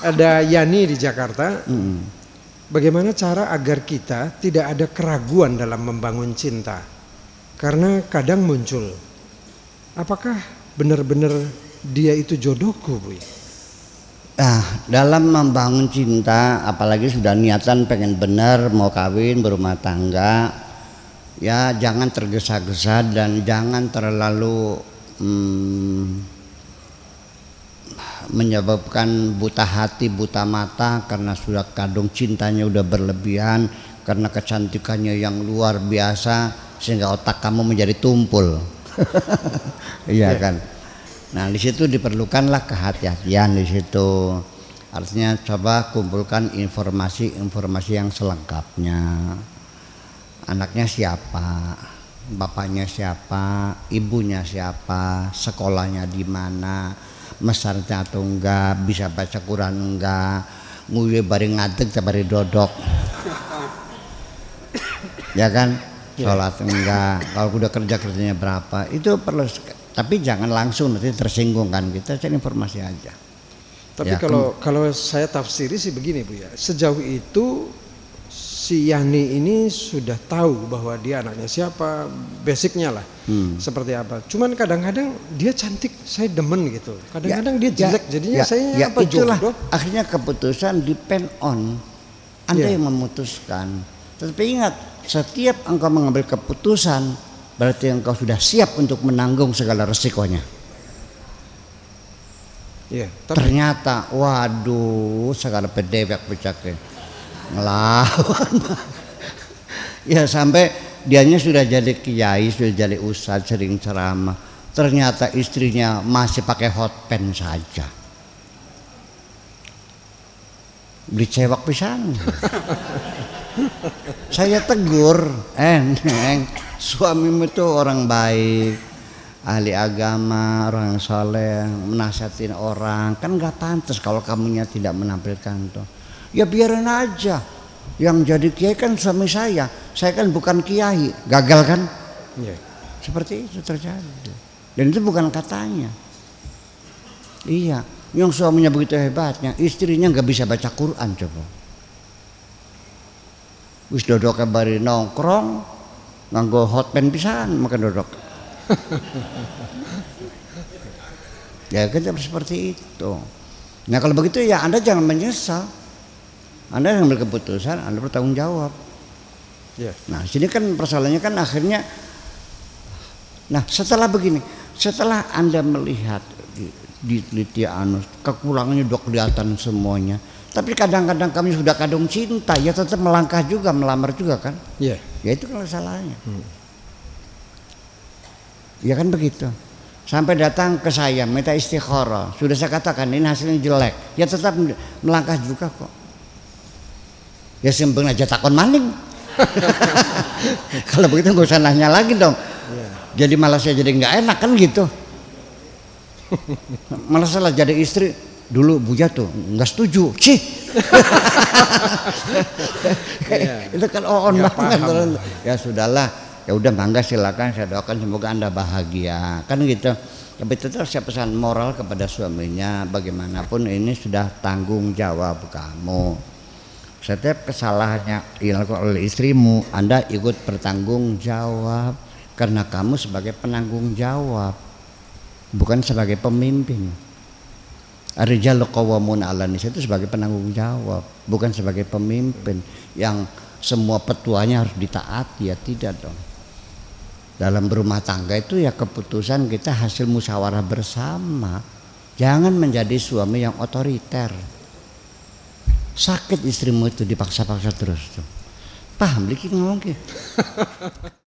ada Yani di Jakarta. Bagaimana cara agar kita tidak ada keraguan dalam membangun cinta? Karena kadang muncul, apakah benar-benar dia itu jodohku, Bu? Nah, dalam membangun cinta, apalagi sudah niatan pengen benar mau kawin berumah tangga, ya jangan tergesa-gesa dan jangan terlalu hmm, menyebabkan buta hati, buta mata karena sudah kadung cintanya udah berlebihan, karena kecantikannya yang luar biasa sehingga otak kamu menjadi tumpul. iya kan? Nah, di situ diperlukanlah kehati-hatian di situ. Artinya coba kumpulkan informasi-informasi yang selengkapnya. Anaknya siapa? Bapaknya siapa? Ibunya siapa? Sekolahnya di mana? Mesarnya atau enggak? Bisa baca Quran enggak? Nguye bari ngadeg bari dodok. ya kan? Sholat enggak? Kalau udah kerja kerjanya berapa? Itu perlu tapi jangan langsung nanti tersinggung kan kita cari informasi aja tapi ya, kalau kalau saya tafsiri sih begini bu ya sejauh itu si Yani ini sudah tahu bahwa dia anaknya siapa basicnya lah hmm. seperti apa cuman kadang-kadang dia cantik saya demen gitu kadang-kadang ya, dia jelek ya, jadinya ya, saya ya, apa itulah jodoh? akhirnya keputusan depend on anda ya. yang memutuskan tetapi ingat setiap engkau mengambil keputusan berarti engkau sudah siap untuk menanggung segala resikonya. Ya, tapi... Ternyata, waduh, segala pedewek pecahkan ngelawan. ya sampai dianya sudah jadi kiai, sudah jadi ustadz, sering ceramah. Ternyata istrinya masih pakai hot pen saja. Beli cewek pisan. Saya tegur, eh, neng, suamimu itu orang baik ahli agama orang soleh menasihatin orang kan nggak pantas kalau kamunya tidak menampilkan tuh ya biarin aja. Yang jadi kiai kan suami saya. Saya kan bukan kiai. Gagal kan? Ya. seperti itu terjadi. Dan itu bukan katanya. Iya. Yang suaminya begitu hebatnya istrinya nggak bisa baca Quran coba. Wis dodok bari nongkrong nganggo hot pen pisan makan dodok. Ya kan seperti itu. Nah kalau begitu ya anda jangan menyesal anda yang ambil keputusan anda bertanggung jawab yeah. nah sini kan persoalannya kan akhirnya nah setelah begini setelah anda melihat di, di anus kekurangannya udah kelihatan semuanya tapi kadang-kadang kami sudah kadung cinta, ya tetap melangkah juga, melamar juga kan? Iya. Yeah. Ya itu kalau salahnya. Hmm. Ya kan begitu. Sampai datang ke saya minta istikharah. Sudah saya katakan ini hasilnya jelek. Ya tetap melangkah juga kok. Ya sembeng aja takon maning. kalau begitu nggak usah nanya lagi dong. Yeah. Jadi malah saya jadi nggak enak kan gitu. malah salah jadi istri dulu Buya tuh nggak setuju cih yeah. itu kan on ya, banget paham. ya sudahlah ya udah mangga silakan saya doakan semoga anda bahagia kan gitu tapi tetap saya pesan moral kepada suaminya bagaimanapun ini sudah tanggung jawab kamu setiap kesalahannya dilakukan oleh istrimu anda ikut bertanggung jawab karena kamu sebagai penanggung jawab bukan sebagai pemimpin Ar-rijalu qawwamun 'ala itu sebagai penanggung jawab, bukan sebagai pemimpin yang semua petuanya harus ditaati ya tidak dong. Dalam berumah tangga itu ya keputusan kita hasil musyawarah bersama. Jangan menjadi suami yang otoriter. Sakit istrimu itu dipaksa-paksa terus tuh. Paham dikit ngomong